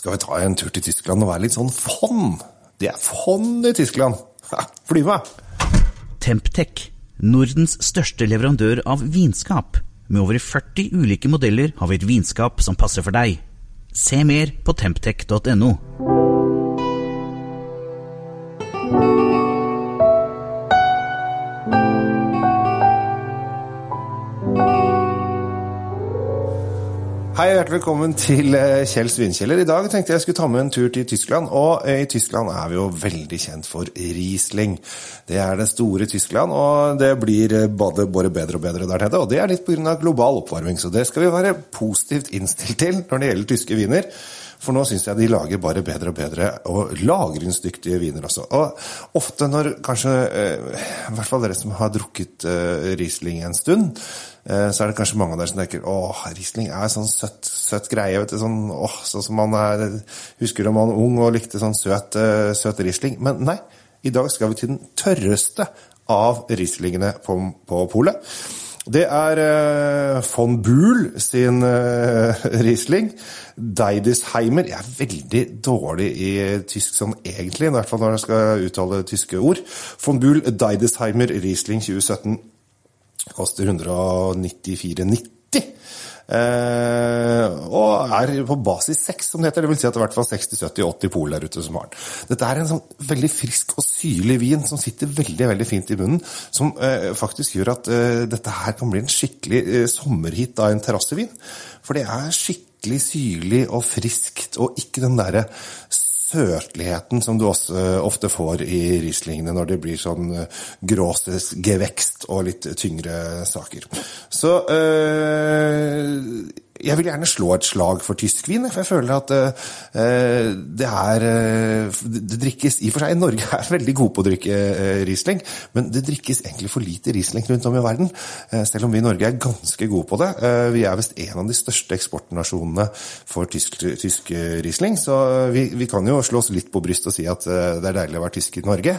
skal vi ta en tur til Tyskland og være litt sånn fond. Det er fond i Tyskland. Fly med! Temptec, Nordens største leverandør av vinskap. Med over 40 ulike modeller har vi et vinskap som passer for deg. Se mer på temptec.no. Hei og hjertelig velkommen til eh, Kjell Svinkjeller. I dag tenkte jeg skulle ta med en tur til Tyskland. Og eh, i Tyskland er vi jo veldig kjent for Riesling. Det er det store Tyskland, og det blir eh, både, bedre og bedre der nede. Og det er litt pga. global oppvarming, så det skal vi være positivt innstilt til når det gjelder tyske viner. For nå syns jeg de lager bare bedre og bedre, og lagringsdyktige viner også. Og ofte når kanskje, i hvert fall dere som har drukket Riesling en stund, så er det kanskje mange av dere som tenker åh, Riesling er sånn søtt, søtt greie. vet du, sånn, åh, sånn som man er, Husker da man var ung og likte sånn søt, søt Riesling. Men nei, i dag skal vi til den tørreste av Rieslingene på, på polet. Det er uh, von Buhl sin uh, Riesling. Deidesheimer Jeg er veldig dårlig i tysk sånn egentlig, i hvert fall når jeg skal uttale tyske ord. Von Buhl Deidesheimer Riesling 2017 koster 194,90. Eh, og er på basis 6, som det heter. Det vil si at det er i hvert fall 60-70-80 pol der ute som har den. Dette er en sånn veldig frisk og syrlig vin som sitter veldig veldig fint i munnen. Som uh, faktisk gjør at uh, dette her kan bli en skikkelig sommerhit av en terrassevin. For det er skikkelig syrlig og friskt, og ikke den derre søtligheten som du også ofte får i Rieslingene når det blir sånn gråses gevekst og litt tyngre saker. Så øh, jeg vil gjerne slå et slag for tysk vin, for jeg føler at øh, det er Det drikkes i og for seg Norge er veldig gode på å drikke øh, Riesling, men det drikkes egentlig for lite Riesling rundt om i verden. selv om vi i Norge er ganske gode på det. vi er visst en av de største eksportnasjonene for tysk, tysk Riesling, så vi, vi, kan jo slå oss litt på brystet og si at det er deilig å være tysk i Norge,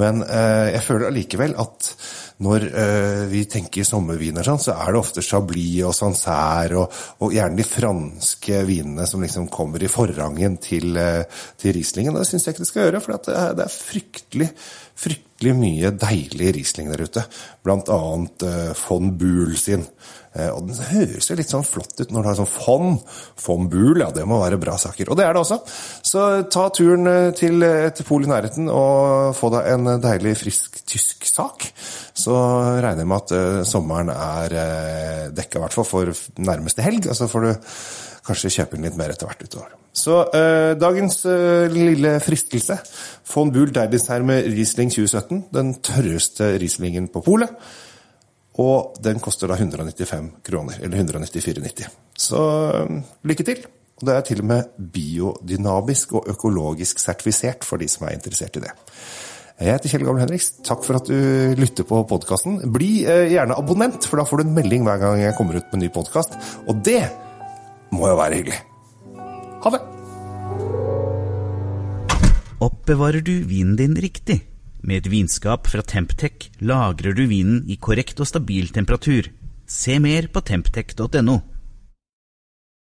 men jeg føler allikevel at når vi tenker sommerviner, sånn, så er det ofte Chablis og Sancerre og, og gjerne de franske vinene som liksom kommer i forrangen til, til Rieslingen. Det syns jeg ikke det skal gjøre, for det er, det er fryktelig, fryktelig mye deilig Riesling der ute. Blant annet von Buhl sin. Og den høres jo litt sånn flott ut når du har sånn von, von Buhl, ja det må være bra saker. Og det er det også. Så ta turen til et pol i nærheten og få deg en deilig, frisk tysk sak. Så regner jeg med at sommeren er dekka, i hvert fall for nærmeste helg. Og så får du kanskje kjøpe den litt mer etter hvert utover. Så eh, dagens eh, lille fristelse. Von Buhl med Riesling 2017. Den tørreste Rieslingen på polet. Og den koster da 195 kroner, eller 194,90. Så lykke til! Og det er til og med biodynamisk og økologisk sertifisert for de som er interessert i det. Jeg heter Kjell Gamle Henriks. Takk for at du lytter på podkasten. Bli gjerne abonnent, for da får du en melding hver gang jeg kommer ut med en ny podkast. Og det må jo være hyggelig. Ha det! Oppbevarer du vinen din riktig? Med et vinskap fra Temptec lagrer du vinen i korrekt og stabil temperatur. Se mer på temptec.no.